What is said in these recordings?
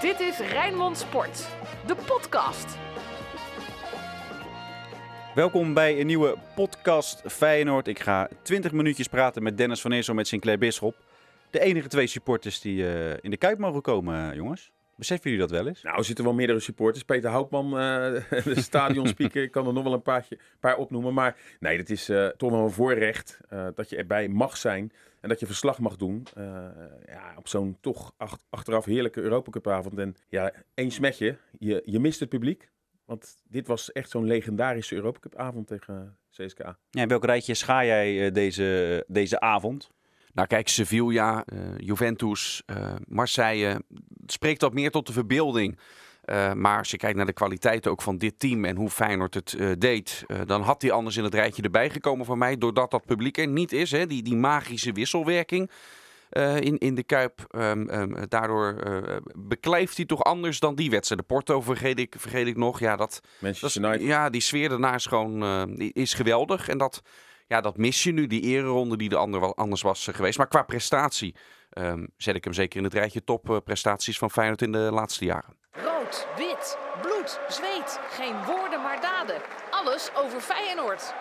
Dit is Rijnmond Sport, de podcast. Welkom bij een nieuwe podcast Feyenoord. Ik ga 20 minuutjes praten met Dennis van Eersel met Sinclair Bisschop. De enige twee supporters die uh, in de Kuip mogen komen, jongens. Beseffen jullie dat wel eens? Nou, er zitten wel meerdere supporters. Peter Houtman, uh, de stadionspeaker, ik kan er nog wel een paar opnoemen. Maar nee, het is uh, toch wel een voorrecht dat je erbij mag zijn. En dat je verslag mag doen ja, op zo'n toch ach achteraf heerlijke Europacupavond. En ja, één smetje, je, je mist het publiek. Want dit was echt zo'n legendarische Europacupavond tegen CSKA. Ja, in welk rijtje scha jij deze, deze avond? Nou kijk, Sevilla, uh, Juventus, uh, Marseille, spreekt dat meer tot de verbeelding. Uh, maar als je kijkt naar de kwaliteit ook van dit team en hoe Feyenoord het deed, dan had hij anders in het rijtje erbij gekomen voor mij, doordat dat publiek er niet is. Hè, die, die magische wisselwerking in, in de Kuip. Um, um, daardoor beklijft hij toch anders dan die wedstrijd. De Porto vergeet ik, vergeet ik nog. Ja, dat, Manchester. Ja, die sfeer daarna is gewoon is geweldig. En dat ja, dat mis je nu, die ereronde die de ander wel anders was eh, geweest. Maar qua prestatie um, zet ik hem zeker in het rijtje topprestaties van Feyenoord in de laatste jaren. Rood, wit, bloed, zweet. Geen woorden maar daden. Alles over Feyenoord.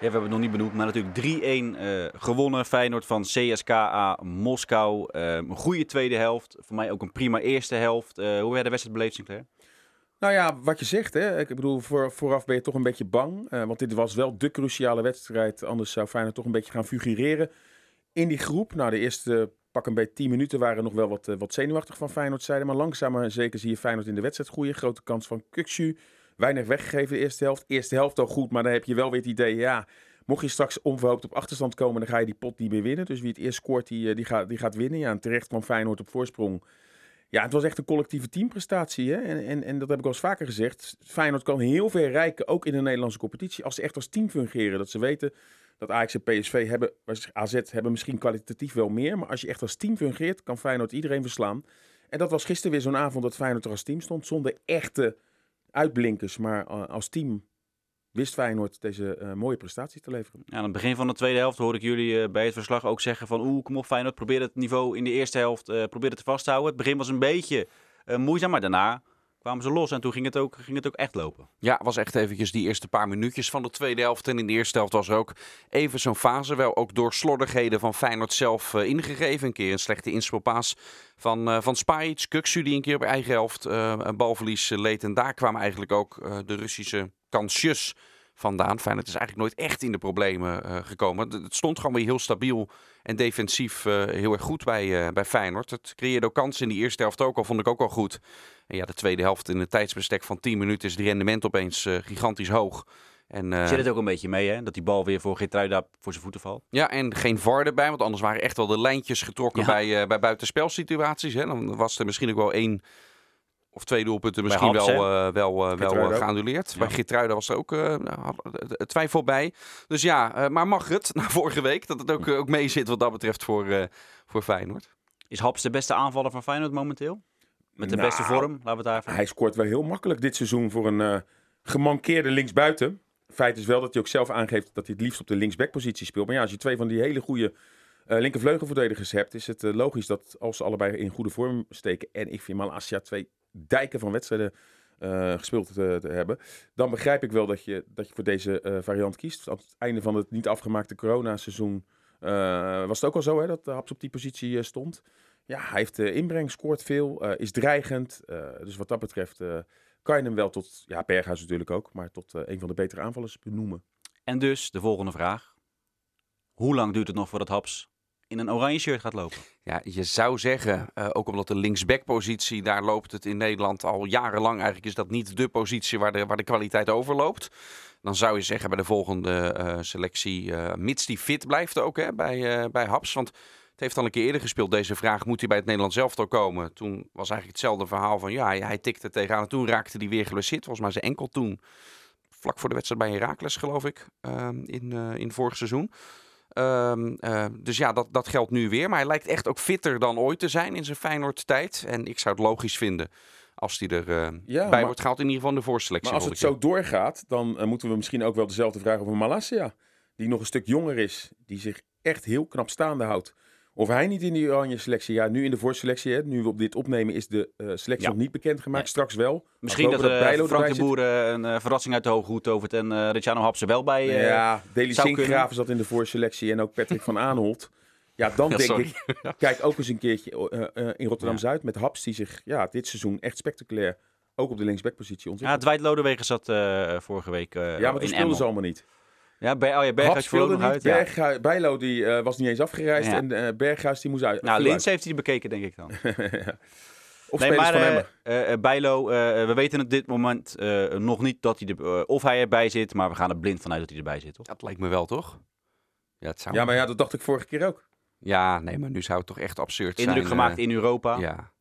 Ja, we hebben het nog niet benoemd, maar natuurlijk 3-1 uh, gewonnen. Feyenoord van CSKA Moskou. Uh, een goede tweede helft. Voor mij ook een prima eerste helft. Uh, hoe werd de wedstrijd beleefd, Sinclair? Nou ja, wat je zegt, hè. ik bedoel, voor, vooraf ben je toch een beetje bang. Uh, want dit was wel de cruciale wedstrijd. Anders zou Feyenoord toch een beetje gaan figureren in die groep. Nou, de eerste pak een beetje 10 minuten waren nog wel wat, uh, wat zenuwachtig van Feyenoord zijde. Maar langzaam maar zeker zie je Feyenoord in de wedstrijd groeien. Grote kans van Kukshu. Weinig weggegeven de eerste helft. Eerste helft al goed, maar dan heb je wel weer het idee, ja... Mocht je straks onverhoopt op achterstand komen, dan ga je die pot niet meer winnen. Dus wie het eerst scoort, die, die, gaat, die gaat winnen. Ja, en terecht kwam Feyenoord op voorsprong. Ja, het was echt een collectieve teamprestatie. Hè? En, en, en dat heb ik al eens vaker gezegd. Feyenoord kan heel ver rijken, ook in de Nederlandse competitie, als ze echt als team fungeren. Dat ze weten dat Ajax en PSV hebben, AZ hebben misschien kwalitatief wel meer. Maar als je echt als team fungeert, kan Feyenoord iedereen verslaan. En dat was gisteren weer zo'n avond dat Feyenoord er als team stond. Zonder echte uitblinkers, maar uh, als team wist Feyenoord deze uh, mooie prestatie te leveren. Ja, aan het begin van de tweede helft hoorde ik jullie uh, bij het verslag ook zeggen van... oeh, kom op Feyenoord, probeer het niveau in de eerste helft uh, probeer het te vasthouden. Het begin was een beetje moeizaam, maar daarna kwamen ze los en toen ging het ook, ging het ook echt lopen. Ja, het was echt eventjes die eerste paar minuutjes van de tweede helft. En in de eerste helft was er ook even zo'n fase, wel ook door slordigheden van Feyenoord zelf ingegeven. Een keer een slechte inspelpaas van, uh, van Spajic, Kuksu die een keer op eigen helft een balverlies leed. En daar kwamen eigenlijk ook de Russische kansjes vandaan. Feyenoord is eigenlijk nooit echt in de problemen uh, gekomen. Het stond gewoon weer heel stabiel en defensief uh, heel erg goed bij, uh, bij Feyenoord. Het creëerde ook kansen in die eerste helft ook al, vond ik ook al goed. En ja, de tweede helft in een tijdsbestek van 10 minuten is het rendement opeens gigantisch hoog. En, Zit het ook een beetje mee, hè? Dat die bal weer voor Geertruida voor zijn voeten valt? Ja, en geen VAR erbij, want anders waren echt wel de lijntjes getrokken ja. bij, bij buitenspelsituaties. Hè? Dan was er misschien ook wel één of twee doelpunten misschien wel, uh, wel, uh, wel geannuleerd. Ja. Bij Gitruida was er ook uh, twijfel bij. Dus ja, maar mag het na vorige week dat het ook, ook mee zit wat dat betreft voor, voor Feyenoord. Is Haps de beste aanvaller van Feyenoord momenteel? Met de nou, beste vorm? Laten we het daarvan. Hij scoort wel heel makkelijk dit seizoen voor een gemankeerde linksbuiten. Feit is wel dat hij ook zelf aangeeft dat hij het liefst op de linksbackpositie speelt. Maar ja, als je twee van die hele goede uh, linkervleugelverdedigers hebt, is het uh, logisch dat als ze allebei in goede vorm steken. En ik vind Malasia twee dijken van wedstrijden uh, gespeeld te, hebben. Dan begrijp ik wel dat je, dat je voor deze uh, variant kiest. Aan het einde van het niet afgemaakte coronaseizoen uh, was het ook al zo hè, dat Haps op die positie stond. Ja, hij heeft inbreng, scoort veel, is dreigend. dus wat dat betreft kan je hem wel tot, ja, Berghuis natuurlijk ook, maar tot een van de betere aanvallers benoemen. En dus de volgende vraag. Hoe lang duurt het nog voordat Haps in een oranje shirt gaat lopen. Ja, je zou zeggen, uh, ook omdat de linksback-positie, daar loopt het in Nederland al jarenlang. Eigenlijk is dat niet de positie waar de, waar de kwaliteit overloopt. Dan zou je zeggen bij de volgende uh, selectie, uh, mits die fit blijft ook hè, bij, bij Haps. Want het heeft al een keer eerder gespeeld, deze vraag, moet hij bij het Nederlands elftal komen? Toen was eigenlijk hetzelfde verhaal van, ja, hij tikte tegenaan en toen raakte hij weer geblesseerd. Volgens mij zijn enkel toen, vlak voor de wedstrijd bij Herakles geloof ik, in, in vorig seizoen. Um, uh, dus ja, dat, dat geldt nu weer. Maar hij lijkt echt ook fitter dan ooit te zijn in zijn Feyenoord-tijd. En ik zou het logisch vinden als hij erbij uh, ja, bij wordt gehaald. In ieder geval de voorselectie. Maar als het zo doorgaat, dan uh, moeten we misschien ook wel dezelfde vraag over Malasia. Die nog een stuk jonger is. Die zich echt heel knap staande houdt Of hij niet in die oranje selectie, ja, nu in de voorselectie, hè, nu we op dit opnemen, is de eh, selectie Ja. nog niet bekendgemaakt. Nee. Straks wel. Misschien dat, eh Frank de. Boer eh, een verrassing uit de hoge hoed tovert en eh Ricciano Hapse wel bij... ja, Deli Sinkgraven zat in de voorselectie en ook Patrick van Aanholt. Ja, dan Ja, denk sorry. ik, kijk ook eens een keertje in Rotterdam-Zuid met Haps die zich ja, dit seizoen echt spectaculair ook op de linksbackpositie Ja, ontwikkelt. Dwight Lodewegen zat vorige week Ja, maar toen in speelden ze allemaal niet. Ja, Ber oh ja, Berghuis speelde nog uit. Ja. Bijlo die, eh, was niet eens afgereisd Ja. en eh, Berghuis die moest uit. Nou, Lins uit. heeft hij bekeken, denk ik dan. Of nee, spelers maar van eh, eh, eh, Bijlo, eh, we weten op dit moment eh, nog niet dat hij er, of hij erbij zit, maar we gaan er blind vanuit dat hij erbij zit, toch? Dat lijkt me wel, toch? Ja, het zou... Ja, maar ja, dat dacht ik vorige keer ook. Ja, nee, maar nu zou het toch echt absurd zijn. Indruk gemaakt in Europa. Ja.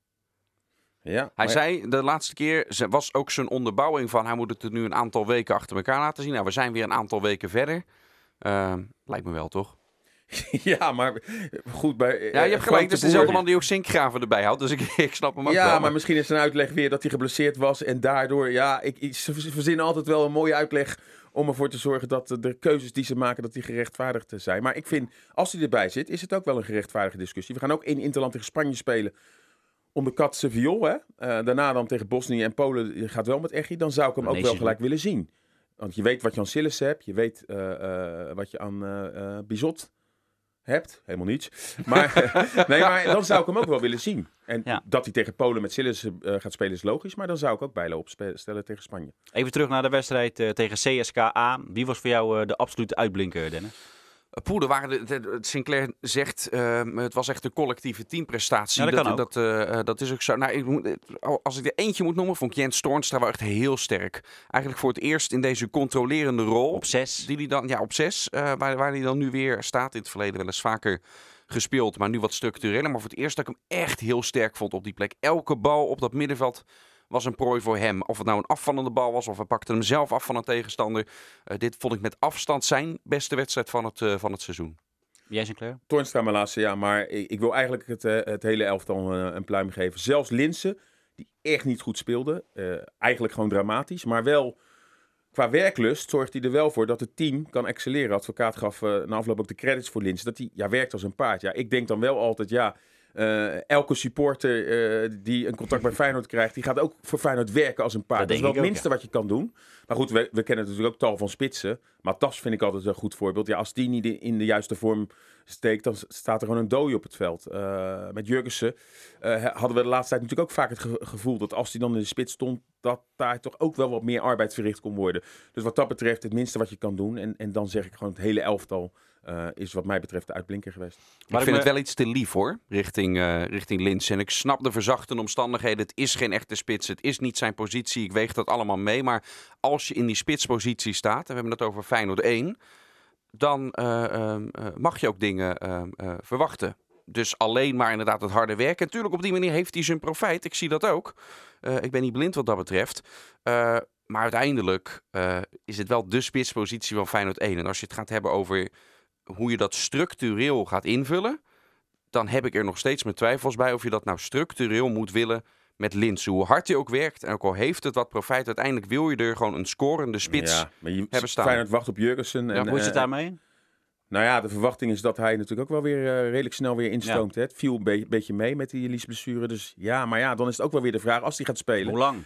Ja, Hij zei de laatste keer, ze- was ook zijn onderbouwing van hij moet het er nu een aantal weken achter elkaar laten zien. Nou, we zijn weer een aantal weken verder. Ehm, lijkt me wel, toch? Ja, maar goed. Bij, Ja, je hebt gelijk. Het is dezelfde man die ook zinkgraven erbij houdt. Dus ik, ik snap hem ook Ja, wel. maar misschien is zijn uitleg weer dat hij geblesseerd was. En daardoor, ja, ik, ze verzinnen altijd wel een mooie uitleg. Om ervoor te zorgen dat de, de keuzes die ze maken, dat die gerechtvaardigd zijn. Maar ik vind, als hij erbij zit, is het ook wel een gerechtvaardigde discussie. We gaan ook in Interland tegen Spanje spelen. Om de hè. Eh, daarna dan tegen Bosnië en Polen gaat wel met Echi. Dan zou ik hem ook wel gelijk willen zien. Want je weet wat je aan Sillis hebt. Je weet eh, eh, wat je aan Bizot hebt. Helemaal niets. Maar, nee, maar dan zou ik hem ook wel willen zien. En Ja. dat hij tegen Polen met Sillis eh, gaat spelen is logisch. Maar dan zou ik ook Bijlo opstellen tegen Spanje. Even terug naar de wedstrijd tegen CSKA. Wie was voor jou de absolute uitblinker, Dennis? Poeder waren de, Sinclair zegt, ehm, het was echt een collectieve teamprestatie. Ja, dat dat, eh, eh, dat is ook zo. Nou, ik, eh, als ik er eentje moet noemen, vond ik Jens Toornstra wel echt heel sterk. Eigenlijk voor het eerst in deze controlerende rol. Op zes. Die dan, ja, op zes, waar, waar hij dan nu weer staat. In het verleden wel eens vaker gespeeld, maar nu wat structureler. Maar voor het eerst dat ik hem echt heel sterk vond op die plek. Elke bal op dat middenveld was een prooi voor hem. Of het nou een afvallende bal was, of hij pakte hem zelf af van een tegenstander. Eh, dit vond ik met afstand zijn beste wedstrijd van het, eh, van het seizoen. Jij Sinclair? Toornstra mijn laatste, ja. Maar ik, ik wil eigenlijk het, eh, het hele elftal een pluim geven. Zelfs Linsen, die echt niet goed speelde. eh, eigenlijk gewoon dramatisch. Maar wel qua werklust zorgt hij er wel voor dat het team kan excelleren. Advocaat gaf eh na afloop ook de credits voor Linsen. Dat hij ja, werkt als een paard. Ja, ik denk dan wel altijd, ja... eh, elke supporter eh, die een contact bij Feyenoord krijgt, die gaat ook voor Feyenoord werken als een paard. Dat Dat, is wel het ook, minste wat je kan doen. Maar goed, we, we kennen natuurlijk ook tal van spitsen. Maar Tas vind ik altijd een goed voorbeeld. Ja, als die niet in- de juiste vorm steekt, dan staat er gewoon een dooi op het veld. Eh, met Jurgensen hadden we de laatste tijd natuurlijk ook vaak het ge- gevoel dat als hij dan in de spits stond, dat daar toch ook wel wat meer arbeid verricht kon worden. Dus wat dat betreft het minste wat je kan doen. En, en dan zeg ik gewoon het hele elftal eh, is wat mij betreft de uitblinker geweest. ik ik vind me- het wel iets te lief hoor, richting, eh richting Lins. En ik snap de verzachte omstandigheden. Het is geen echte spits, het is niet zijn positie. Ik weeg dat allemaal mee. Maar als je in die spitspositie staat, en we hebben het over Feyenoord 1... dan eh, ehm, eh, mag je ook dingen ehm, eh, verwachten. Dus alleen maar inderdaad het harde werken. En natuurlijk, op die manier heeft hij zijn profijt. Ik zie dat ook. Eh, ik ben niet blind wat dat betreft. Eh, maar uiteindelijk eh, is het wel de spitspositie van Feyenoord 1. En als je het gaat hebben over hoe je dat structureel gaat invullen, dan heb ik er nog steeds mijn twijfels bij of je dat nou structureel moet willen met Lins. Hoe hard hij ook werkt en ook al heeft het wat profijt, uiteindelijk wil je er gewoon een scorende spits. Ja, maar je, hebben staan. Feyenoord wacht op Jurgensen. En, Hoe is het eh, daarmee? Nou ja, de verwachting is dat hij natuurlijk ook wel weer eh, redelijk snel weer instroomt. Hè? Het viel een be- beetje mee met die liesblessure. Dus ja, maar ja, dan is het ook wel weer de vraag als hij gaat spelen. Hoe lang?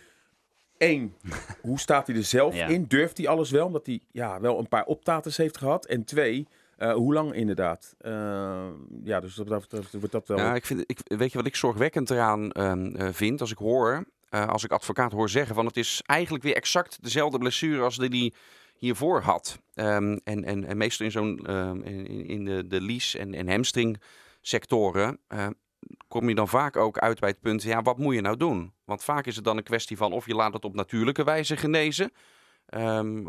Eén, hoe staat hij er zelf Ja. in? Durft hij alles wel? Omdat hij ja, wel een paar optaters heeft gehad. En twee, eh, hoe lang inderdaad? Eh, ja, dus dat wordt dat wel... Ja, ik vind, ik, weet je wat ik zorgwekkend eraan ehm, eh, vind? Als ik hoor, als ik advocaat hoor zeggen van het is eigenlijk weer exact dezelfde blessure als die hij hiervoor had. Ehm, en, en, en meestal in zo'n ehm, in, in de, de lies- en, en hamstring sectoren kom je dan vaak ook uit bij het punt, ja, wat moet je nou doen? Want vaak is het dan een kwestie van of je laat het op natuurlijke wijze genezen. Ehm,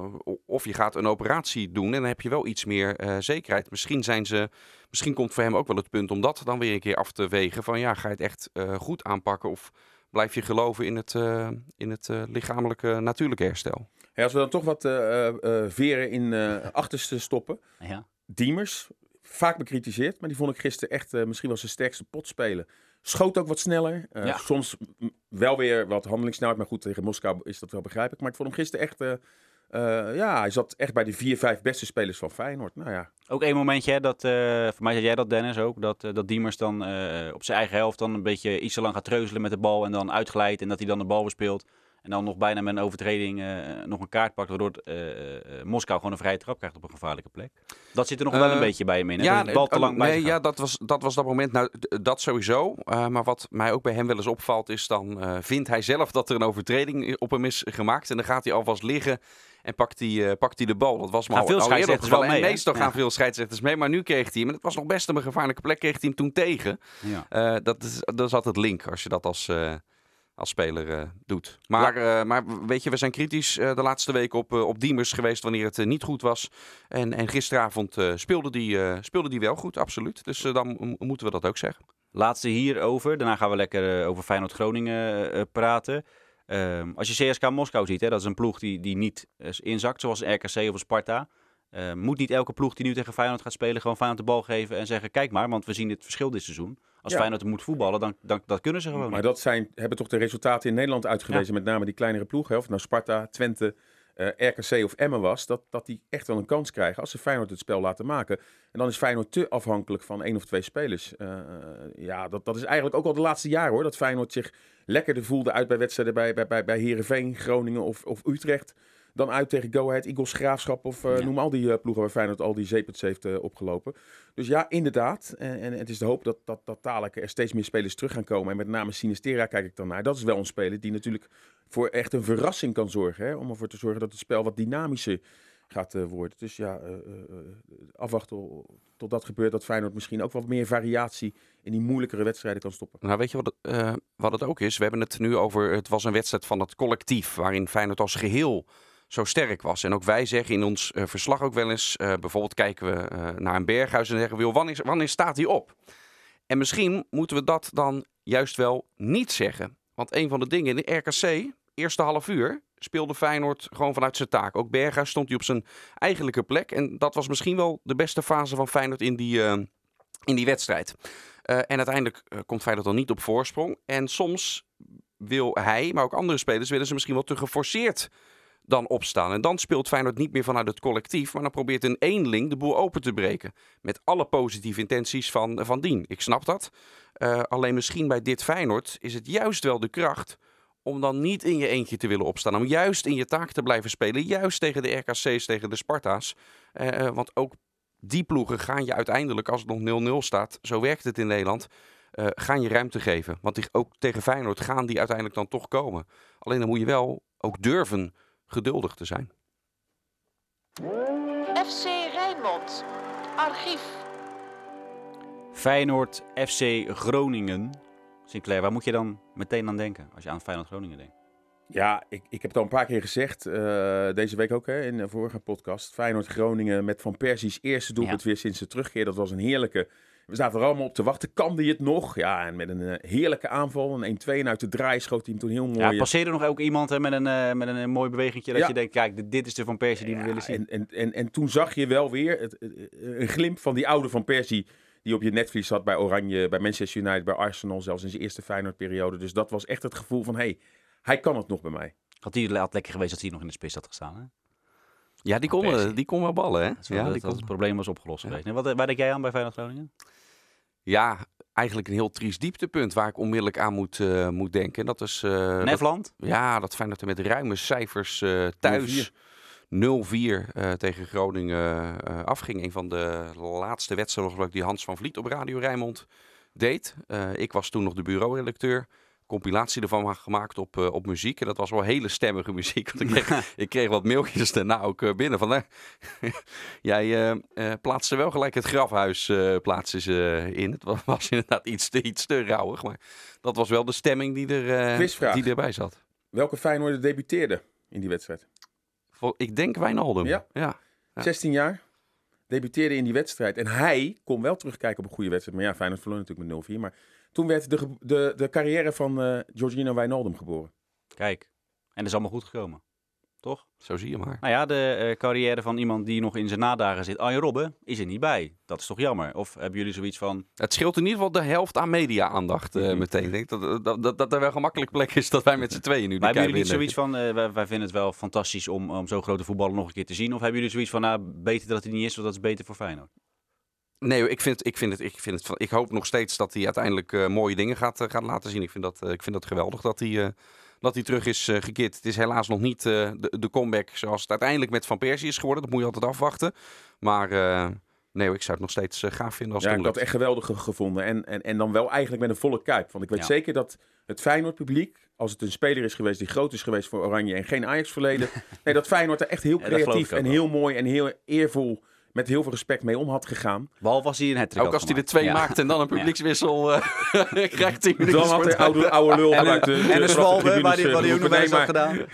of je gaat een operatie doen en dan heb je wel iets meer eh, zekerheid. Misschien, zijn ze, misschien komt voor hem ook wel het punt om dat dan weer een keer af te wegen. Van ja, ga je het echt eh, goed aanpakken of blijf je geloven in het, eh, in het eh, lichamelijke natuurlijke herstel? Ja, als we dan toch wat eh, eh, eh, veren in eh achterste stoppen. Ja. Diemers, vaak bekritiseerd, maar die vond ik gisteren echt eh, misschien wel zijn sterkste pot spelen. Schoot ook wat sneller. eh, Ja. Soms wel weer wat handelingssnelheid. Maar goed, tegen Moskou is dat wel begrijpelijk. Maar ik vond hem gisteren echt eh, Eh, ja, hij zat echt bij de vier, vijf beste spelers van Feyenoord. Nou ja, Ook één momentje, hè, dat, voor mij zei jij dat Dennis ook, dat, dat Diemers dan op zijn eigen helft dan een beetje iets te lang gaat treuzelen met de bal en dan uitglijdt en dat hij dan de bal bespeelt. En dan nog bijna met een overtreding eh, nog een kaart pakt, waardoor eh, eh, Moskou gewoon een vrije trap krijgt op een gevaarlijke plek. Dat zit er nog wel een beetje bij hem in, hè? dat de bal te lang bij nee, ja, dat was, dat was dat moment. Nou, dat sowieso. Maar wat mij ook bij hem wel eens opvalt, is dan vindt hij zelf dat er een overtreding op hem is gemaakt. En dan gaat hij alvast liggen en pakt hij, pakt hij de bal. Dat was me Gaan al, veel scheidsrechters wel mee, meestal Ja. gaan veel scheidsrechters mee, maar nu kreeg hij hem. En het was nog best op een gevaarlijke plek, kreeg hij hem toen tegen. Ja. Dat, is, dat is altijd link als je dat als, als speler eh, doet. Maar, eh, maar weet je, we zijn kritisch eh, de laatste week op, op Diemers geweest wanneer het niet goed was. En, en gisteravond speelde, die, speelde die wel goed, absoluut. Dus dan moeten we dat ook zeggen. Laatste hierover. Daarna gaan we lekker over Feyenoord-Groningen praten. Ehm, als je CSK Moskou ziet, hè, dat is een ploeg die, die niet inzakt, zoals RKC of Sparta. Eh, moet niet elke ploeg die nu tegen Feyenoord gaat spelen gewoon Feyenoord de bal geven en zeggen, kijk maar, want we zien het verschil dit seizoen. Als Ja. Feyenoord moet voetballen, dan, dan dat kunnen ze gewoon maar niet. dat zijn, hebben toch de resultaten in Nederland uitgewezen. Met name die kleinere ploegen. Of het nou Sparta, Twente, eh, RKC of Emmen was. Dat, dat die echt wel een kans krijgen als ze Feyenoord het spel laten maken. En dan is Feyenoord te afhankelijk van één of twee spelers. Eh, ja, dat, dat is eigenlijk ook al de laatste jaren hoor. Dat Feyenoord zich lekkerder voelde uit bij wedstrijden bij, bij, bij, bij Heerenveen, Groningen of, of Utrecht. Dan uit tegen Go Ahead, Eagles, Graafschap of eh, Ja. noem al die eh, ploegen waar Feyenoord al die zeepels heeft eh, opgelopen. Dus ja, inderdaad. En, en het is de hoop dat, dat, dat dadelijk er steeds meer spelers terug gaan komen. En met name Sinistera kijk ik dan naar. Dat is wel een speler die natuurlijk voor echt een verrassing kan zorgen. Hè? Om ervoor te zorgen dat het spel wat dynamischer gaat worden. Dus ja, afwachten tot dat gebeurt. Dat Feyenoord misschien ook wat meer variatie in die moeilijkere wedstrijden kan stoppen. Nou, weet je wat het, wat het ook is? We hebben het nu over, het was een wedstrijd van het collectief, waarin Feyenoord als geheel zo sterk was. En ook wij zeggen in ons eh, verslag ook wel eens, eh, bijvoorbeeld kijken we eh, naar een berghuis en zeggen wanneer, wanneer staat hij op? En misschien moeten we dat dan juist wel niet zeggen. Want een van de dingen in de RKC, eerste half uur, speelde Feyenoord gewoon vanuit zijn taak. Ook Berghuis stond hij op zijn eigenlijke plek. En dat was misschien wel de beste fase van Feyenoord in die, in die wedstrijd. En uiteindelijk komt Feyenoord dan niet op voorsprong. En soms wil hij, maar ook andere spelers, willen ze misschien wel te geforceerd dan opstaan. En dan speelt Feyenoord niet meer vanuit het collectief, maar dan probeert een eenling de boel open te breken. Met alle positieve intenties van, van dien. Ik snap dat. Eh, alleen misschien bij dit Feyenoord is het juist wel de kracht om dan niet in je eentje te willen opstaan. Om juist in je taak te blijven spelen. Juist tegen de RKC's, tegen de Sparta's. Eh, eh, want ook die ploegen gaan je uiteindelijk, als het nog 0-0 staat, zo werkt het in Nederland, eh, gaan je ruimte geven. Want ook tegen Feyenoord gaan die uiteindelijk dan toch komen. Alleen dan moet je wel ook durven geduldig te zijn. FC Rijnmond. Archief. Feyenoord FC Groningen. Sinclair, waar moet je dan meteen aan denken als je aan Feyenoord Groningen denkt? Ja, ik, ik heb het al een paar keer gezegd. eh, deze week ook hè, in de vorige podcast. Feyenoord Groningen met Van Persie's eerste doelpunt weer sinds de terugkeer. Dat was een heerlijke. We zaten er allemaal op te wachten. Kan die het nog? Ja, en met een eh, heerlijke aanval. Een 1-2 en uit de draai schoot hij hem toen heel mooi. Ja, eh, passeerde nog ook iemand hè, met, een, eh, met een, mooi bewegingje dat Ja. je denkt, kijk, dit, is de Van Persie die we willen zien. En, en, en, en toen zag je wel weer het, een glimp van die oude Van Persie. Die op je netvlies zat bij Oranje, bij Manchester United, bij Arsenal. Zelfs in zijn eerste Feyenoord-periode. Dus dat was echt het gevoel van, hé, hey, hij kan het nog bij mij. Had hij had lekker geweest dat hij nog in de spits had gestaan. Hè? Ja, die kon, die kon wel ballen, hè? Zo, Ja, dat, die dat kon... het probleem was opgelost Ja. geweest. Nee, wat, waar denk jij aan bij Feyenoord Groningen? Ja, eigenlijk een heel triest dieptepunt waar ik onmiddellijk aan moet, eh, moet denken. Dat is... eh, dat- Nefland? Ja, dat Feyenoord er met ruime cijfers eh, thuis 0-4 eh, tegen Groningen afging. Een van de laatste wedstrijden die Hans van Vliet op Radio Rijnmond deed. Ik was toen nog de bureauredacteur. Compilatie ervan gemaakt op, eh, op muziek. En dat was wel hele stemmige muziek. Want ik kreeg, ik kreeg wat mailtjes daarna ook eh, binnen. Van, eh, jij eh, eh, plaatste wel gelijk het grafhuis plaatsen ze in. Het was, was inderdaad iets te, iets te rauwig. Maar dat was wel de stemming die, er, die erbij zat. Welke Feyenoorder debuteerde in die wedstrijd? Vol- Ik denk Wijnaldum. Ja. ja. Ja. 16 jaar. Debuteerde in die wedstrijd. En hij kon wel terugkijken op een goede wedstrijd. Maar ja, Feyenoord verloor natuurlijk met 0-4. Maar toen werd de, de, de carrière van eh Giorgino Wijnaldum geboren. Kijk. En dat is allemaal goed gekomen. toch? Zo zie je maar. Nou ja, de eh, carrière van iemand die nog in zijn nadagen zit, Arjen Robben, is er niet bij. Dat is toch jammer? Of hebben jullie zoiets van... Het scheelt in ieder geval de helft aan media-aandacht eh, Mhm. meteen. Ik denk dat, dat, dat, dat er wel gemakkelijk plek is dat wij met z'n tweeën nu de Maar hebben jullie niet zoiets van, wij, wij vinden het wel fantastisch om, om zo'n grote voetballer nog een keer te zien? Of hebben jullie zoiets van, nou, beter dat hij niet is, want dat is beter voor Feyenoord? Nee, ik, vind, ik, vind het, ik, vind het, ik hoop nog steeds dat hij uiteindelijk eh, mooie dingen gaat, eh, gaat laten zien. Ik vind dat, eh, ik vind dat geweldig dat hij, dat hij terug is gekeerd. Het is helaas nog niet de, de comeback zoals het uiteindelijk met Van Persie is geworden. Dat moet je altijd afwachten. Maar nee, ik zou het nog steeds gaaf vinden als Ja, het ik had het echt geweldig ge- gevonden. En, en, en dan wel eigenlijk met een volle kuip. Want ik weet Ja. zeker dat het Feyenoord publiek, als het een speler is geweest die groot is geweest voor Oranje en geen Ajax verleden. nee, dat Feyenoord er echt heel creatief en heel mooi en heel eervol, met heel veel respect mee om had gegaan. Behalve als hij een hat Ook als hij er twee maakt en dan een publiekswissel eh krijgt 10 minuten. Dan had de sporttijd. oude, oude lul En, uit de, en een zwalbe, waar hij, hij ook nog eens had gedaan.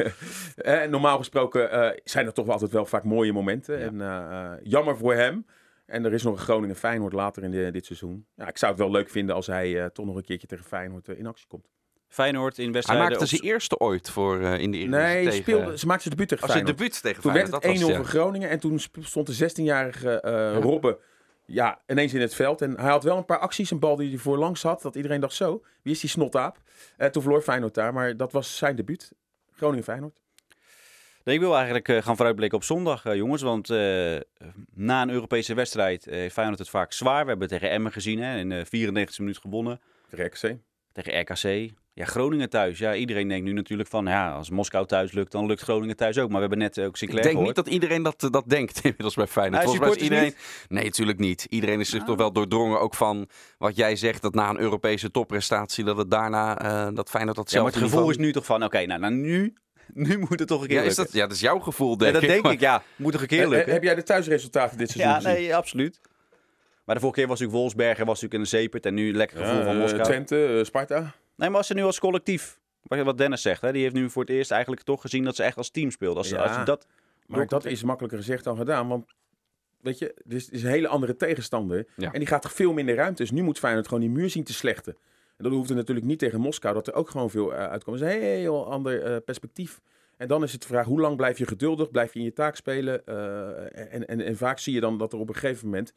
gedaan. normaal gesproken eh, zijn er toch wel altijd wel vaak mooie momenten. En eh, eh, jammer voor hem. En er is nog een Groningen-Feyenoord later in de- dit seizoen. Ja, ik zou het wel leuk vinden als hij eh, toch nog een keertje tegen Feyenoord eh, in actie komt. Feyenoord in Hij wedstrijden... maakte op- zijn eerste ooit voor eh, in de Eredivisie Nee, tegen... speelde, ze maakte zijn debuut tegen Als je Feyenoord. debuut tegen Toen werd Feyenoord, het 1-0 dat was voor het, ja. Groningen. En toen stond de 16-jarige eh Robben ja, ineens in het veld. En hij had wel een paar acties. Een bal die hij voorlangs had. Dat iedereen dacht zo, wie is die snotaap? Eh toen verloor Feyenoord daar. Maar dat was zijn debuut. Groningen-Feyenoord. Nee, ik wil eigenlijk eh, gaan vooruitblikken op zondag, jongens. Want eh, na een Europese wedstrijd eh, heeft Feyenoord het vaak zwaar. We hebben het tegen Emmen gezien, hè, in de 94 minuut gewonnen. Tegen RKC. Tegen RKC. Ja, Groningen thuis. Ja, iedereen denkt nu natuurlijk van, ja, als Moskou thuis lukt, dan lukt Groningen thuis ook. Maar we hebben net ook Ik Sinclair denk gehoord. niet dat iedereen dat, eh, dat denkt inmiddels bij Feyenoord. Volgens mij is iedereen... Nee, natuurlijk niet. Iedereen is zich Ah. toch wel doordrongen ook van wat jij zegt. Dat na een Europese topprestatie, dat het daarna, eh, dat Feyenoord dat Ja, maar zelf het gevoel is nu toch van, oké, nou, nou nu, nu moet het toch een keer Ja, is lukken. dat, ja, dat is jouw gevoel, Ja, denk dat ik. denk Maar- ik, ja. Moet toch een keer Eh, eh, lukken. heb jij de thuisresultaten dit seizoen Ja, gezien? nee, absoluut. Maar de vorige keer was natuurlijk Wolfsberger, was natuurlijk in de zeepert en nu lekker gevoel Ja, van eh, Moskou. Twente, eh, Sparta. Nee, maar als ze nu als collectief, wat wat Dennis zegt, hè, die heeft nu voor het eerst eigenlijk toch gezien dat ze echt als team speelden. Als, Ja. als je dat, Maar dat is makkelijker gezegd dan gedaan. Want weet je, dit is, een hele andere tegenstander. Ja. En die gaat toch veel minder ruimte. Dus nu moet Feyenoord gewoon die muur zien te slechten. En dat hoeft er natuurlijk niet tegen Moskou. Dat er ook gewoon veel eh, uitkomt. Dat is een heel ander eh, perspectief. En dan is het de vraag, hoe lang blijf je geduldig? Blijf je in je taak spelen? Eh, en, en, en vaak zie je dan dat er op een gegeven moment...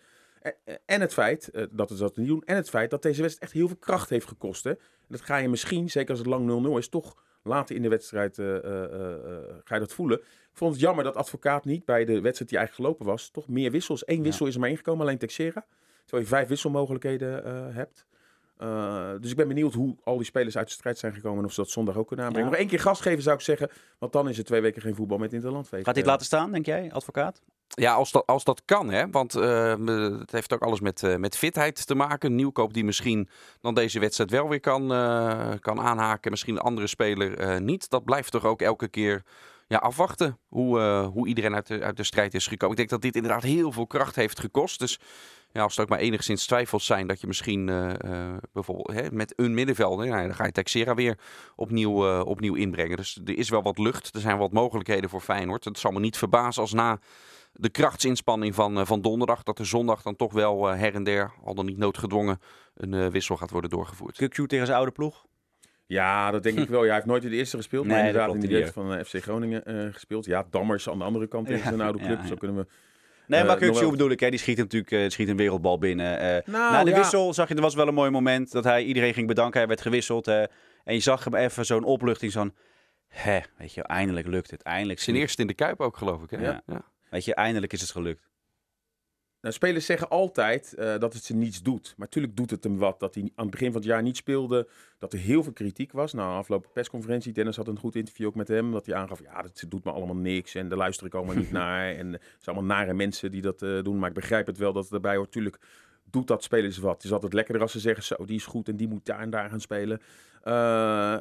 En, het feit dat ze dat niet doen. En het feit dat deze wedstrijd echt heel veel kracht heeft gekost. Hè? Dat ga je misschien, zeker als het lang 0-0 is, toch later in de wedstrijd eh, eh, eh, ga je dat voelen. Ik vond het jammer dat advocaat niet bij de wedstrijd die eigenlijk gelopen was, toch meer wissels. Eén wissel is er maar ingekomen, alleen Texera. Terwijl je vijf wisselmogelijkheden hebt. Dus ik ben benieuwd hoe al die spelers uit de strijd zijn gekomen en of ze dat zondag ook kunnen aanbrengen. Ja. Nog één keer gas geven zou ik zeggen, want dan is er twee weken geen voetbal met Interlandfeest. gaat het laten staan, denk jij, advocaat? Ja, als dat, als dat kan, hè. Want eh, het heeft ook alles met, eh, met fitheid te maken. Nieuwkoop die misschien dan deze wedstrijd wel weer kan, eh, kan aanhaken. Misschien een andere speler niet. Dat blijft toch ook elke keer ja, afwachten hoe, hoe iedereen uit de, uit de strijd is gekomen. Ik denk dat dit inderdaad heel veel kracht heeft gekost. Dus ja, als er ook maar enigszins twijfels zijn dat je misschien bijvoorbeeld hè, met een middenvelder, nou dan ga je Texera weer opnieuw, opnieuw inbrengen. Dus er is wel wat lucht. Er zijn wat mogelijkheden voor Feyenoord. Het zal me niet verbazen als na de krachtsinspanning van, eh, van donderdag, dat er zondag dan toch wel eh, her en der, al dan niet noodgedwongen, een eh, wissel gaat worden doorgevoerd. Kukju tegen zijn oude ploeg? Ja, dat denk ik wel. Ja, hij heeft nooit in de eerste gespeeld, maar Nee, dat inderdaad in de jeugd van FC Groningen eh, gespeeld. Ja, Dammers aan de andere kant tegen Ja, zijn oude club. ja, ja. Zo kunnen we... Nee, maar wel- bedoel ik, hè, die schiet natuurlijk schiet een wereldbal binnen. Eh, Nou, na de ja. wissel zag je, er was wel een mooi moment dat hij iedereen ging bedanken. Hij werd gewisseld. eh, en je zag hem even zo'n opluchting, zo'n... Hè, weet je, eindelijk lukt het. Eindelijk. Zijn eerste in de Kuip ook, geloof ik. Hè? Ja. Weet je, eindelijk is het gelukt. Nou, spelers zeggen altijd eh, dat het ze niets doet. Maar natuurlijk doet het hem wat. Dat hij aan het begin van het jaar niet speelde. Dat er heel veel kritiek was. Nou, afgelopen persconferentie. Dennis had een goed interview ook met hem. Dat hij aangaf, ja, dat doet me allemaal niks. En daar luister ik allemaal niet naar. En het zijn allemaal nare mensen die dat eh, doen. Maar ik begrijp het wel dat het erbij hoort. Tuurlijk doet dat spelers wat. Het is altijd lekkerder als ze zeggen, zo, die is goed. En die moet daar en daar gaan spelen. Eh,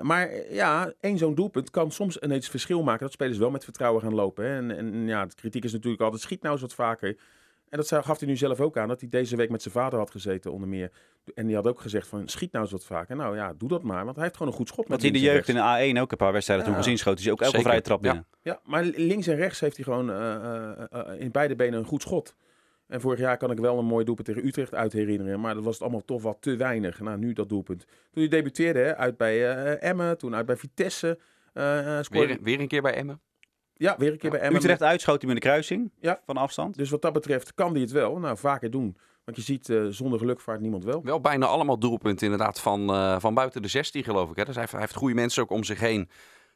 maar ja, één zo'n doelpunt kan soms ineens verschil maken. Dat spelers wel met vertrouwen gaan lopen. Hè. En, en ja, de kritiek is natuurlijk altijd, schiet nou eens wat vaker. En dat zei- gaf hij nu zelf ook aan, dat hij deze week met zijn vader had gezeten onder meer. En die had ook gezegd van, schiet nou eens wat vaker. Nou ja, doe dat maar, want hij heeft gewoon een goed schot. Want met in de jeugd in de A1 ook een paar wedstrijden Ja. toen gezien schoot. hij ook elke Zeker, vrije trap ja. binnen. Ja, maar links en rechts heeft hij gewoon eh, eh, in beide benen een goed schot. En vorig jaar kan ik wel een mooi doelpunt tegen Utrecht uit herinneren. Maar dat was het allemaal toch wat te weinig. Nou, nu dat doelpunt. Toen hij debuteerde, hè, uit bij eh, Emmen, toen uit bij Vitesse. scoorde- Weer, weer een keer bij Emmen. Ja, weer een keer bij Emmen. Utrecht uitschoot hij met de kruising Ja. van afstand. Dus wat dat betreft kan hij het wel. Nou, vaker doen. Want je ziet, eh, zonder geluk vaart niemand wel. Wel bijna allemaal doelpunten inderdaad van, eh, van buiten de 16 geloof ik. Hè. Dus hij heeft, hij heeft goede mensen ook om zich heen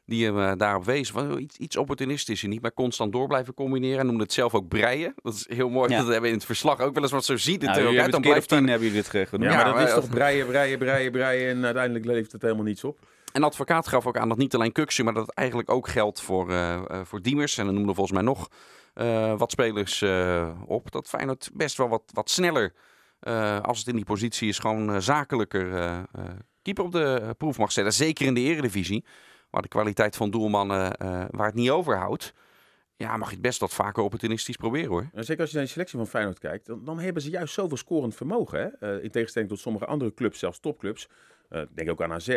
die hem eh, daarop wezen. Van, iets, iets opportunistisch en niet maar constant door blijven combineren. Hij noemde het zelf ook breien. Dat is heel mooi. Ja. Dat hebben we in het verslag ook wel eens. Want zo ziet het Nou, er ook uit. Dan blijft tien hebben jullie dit genoemd. Ja, Ja, maar dat maar is toch breien, breien, breien, breien. En uiteindelijk levert het helemaal niets op. En de advocaat gaf ook aan dat niet alleen Kuksje, maar dat het eigenlijk ook geldt voor, eh, voor Diemers. En dan noemde volgens mij nog wat spelers op. Dat Feyenoord best wel wat, wat sneller, als het in die positie is, gewoon zakelijker keeper op de proef mag zetten. Zeker in de eredivisie, waar de kwaliteit van doelmannen, eh, waar het niet overhoudt. Ja, mag je het best wat vaker opportunistisch proberen hoor. Zeker als je naar de selectie van Feyenoord kijkt, dan, dan hebben ze juist zoveel scorend vermogen. Hè? Eh, in tegenstelling tot sommige andere clubs, zelfs topclubs. Eh, denk ook aan AZ,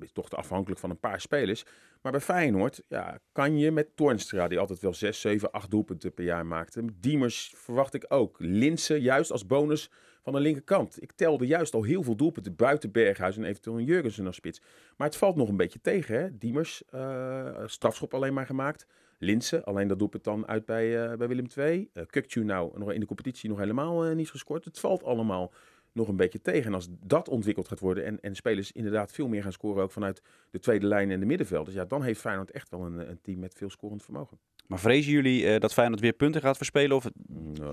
is toch afhankelijk van een paar spelers. Maar bij Feyenoord ja, kan je met Toornstra, die altijd wel 6, 7, 8 doelpunten per jaar maakte. Diemers verwacht ik ook. Linsen juist als bonus van de linkerkant. Ik telde juist al heel veel doelpunten buiten Berghuis en eventueel een Jurgensen als spits. Maar het valt nog een beetje tegen. Hè? Diemers, eh, strafschop alleen maar gemaakt. Linsen, alleen dat doelpunt dan uit bij, eh, bij Willem II. Uh, Kukcu nou nog in de competitie nog helemaal eh, niet gescoord. Het valt allemaal nog een beetje tegen. En als dat ontwikkeld gaat worden en, en spelers inderdaad veel meer gaan scoren ook vanuit de tweede lijn en de middenvelders. Ja, dan heeft Feyenoord echt wel een, een team met veel scorend vermogen. Maar vrezen jullie eh, dat Feyenoord weer punten gaat verspelen? Of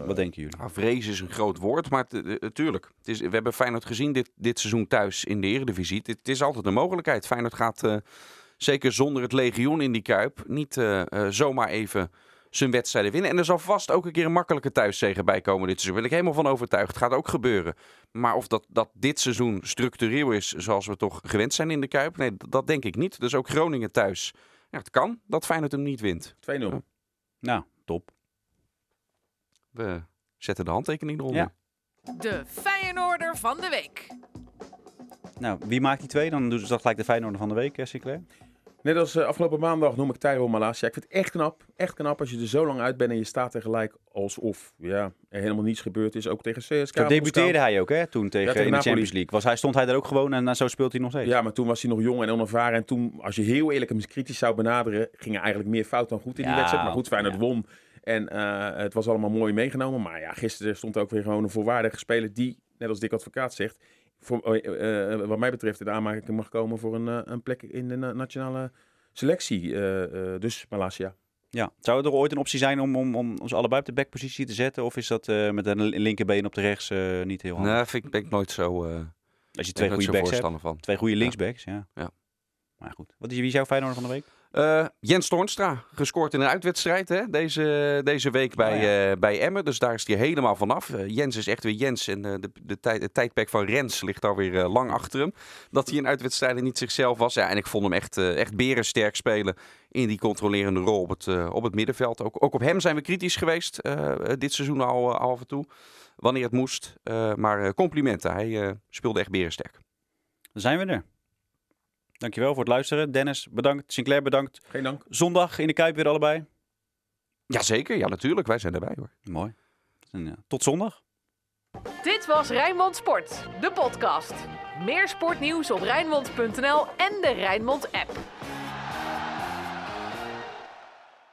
wat denken jullie? Nou, vrees is een groot woord, maar natuurlijk. Het is, we hebben Feyenoord gezien dit, dit seizoen thuis in de Eredivisie. Het, het is altijd een mogelijkheid. Feyenoord gaat, eh, zeker zonder het legioen in die Kuip, niet eh, eh, zomaar even zijn wedstrijden winnen. En er zal vast ook een keer een makkelijke thuiszege bij komen dit seizoen. Daar ben ik helemaal van overtuigd. Het gaat ook gebeuren. Maar of dat, dat dit seizoen structureel is zoals we toch gewend zijn in de Kuip, nee, dat, dat denk ik niet. Dus ook Groningen thuis. Ja, het kan dat Feyenoord hem niet wint. 2-0. Nou, top. We zetten de handtekening eronder. Ja. De Feyenoorder van de week. Nou, wie maakt die twee? Dan doen ze dat gelijk de Feyenoorder van de week, Sinclair. Net als eh, afgelopen maandag noem ik Tyrone Malasia. Ik vind het echt knap. Echt knap als je er zo lang uit bent en je staat er gelijk alsof ja, er helemaal niets gebeurd is. Ook tegen CSKA. Zo debuteerde hij ook, hè, toen tegen, tegen in de. Champions League. Was hij, stond hij daar ook gewoon en zo speelt hij nog steeds. Ja, maar toen was hij nog jong en onervaren. En toen, als je heel eerlijk hem kritisch zou benaderen, ging er eigenlijk meer fout dan goed in die Ja, wedstrijd. Maar goed, Feyenoord ja. won. En eh, het was allemaal mooi meegenomen. Maar ja, gisteren stond ook weer gewoon een volwaardige speler die, net als Dick Advocaat zegt, voor, eh, eh, wat mij betreft in de aanmaking mag komen voor een, eh, een plek in de na- nationale selectie. Eh, eh, dus Malasia. Ja. Zou het er ooit een optie zijn om, om, om ons allebei op de backpositie te zetten? Of is dat eh, met een linkerbeen op de rechts eh, niet heel handig? Nee, vind ik, ben ik nooit zo, eh Als je twee goede backs hebt. van. Twee goede linksbacks, ja. Ja. Maar goed. Wat is, wie is jouw Feyenoorder van de week? Eh, Jens Toornstra, gescoord in een uitwedstrijd hè, deze, deze week bij, Oh ja. eh, bij Emmen. Dus daar is hij helemaal vanaf. Eh, Jens is echt weer Jens en de, de tijd, het tijdperk van Rens ligt alweer eh, lang achter hem. Dat hij in uitwedstrijden niet zichzelf was. Ja, en ik vond hem echt, echt berensterk spelen in die controlerende rol op het, op het middenveld. Ook, ook op hem zijn we kritisch geweest dit seizoen al, al af en toe. Wanneer het moest. Maar complimenten, hij speelde echt berensterk. Dan zijn we er. Dankjewel voor het luisteren. Dennis, bedankt. Sinclair, bedankt. Geen dank. Zondag in de Kuip weer allebei. Jazeker, ja natuurlijk. Wij zijn erbij hoor. Mooi. En, ja, tot zondag. Dit was Rijnmond Sport, de podcast. Meer sportnieuws op Rijnmond.nl en de Rijnmond app.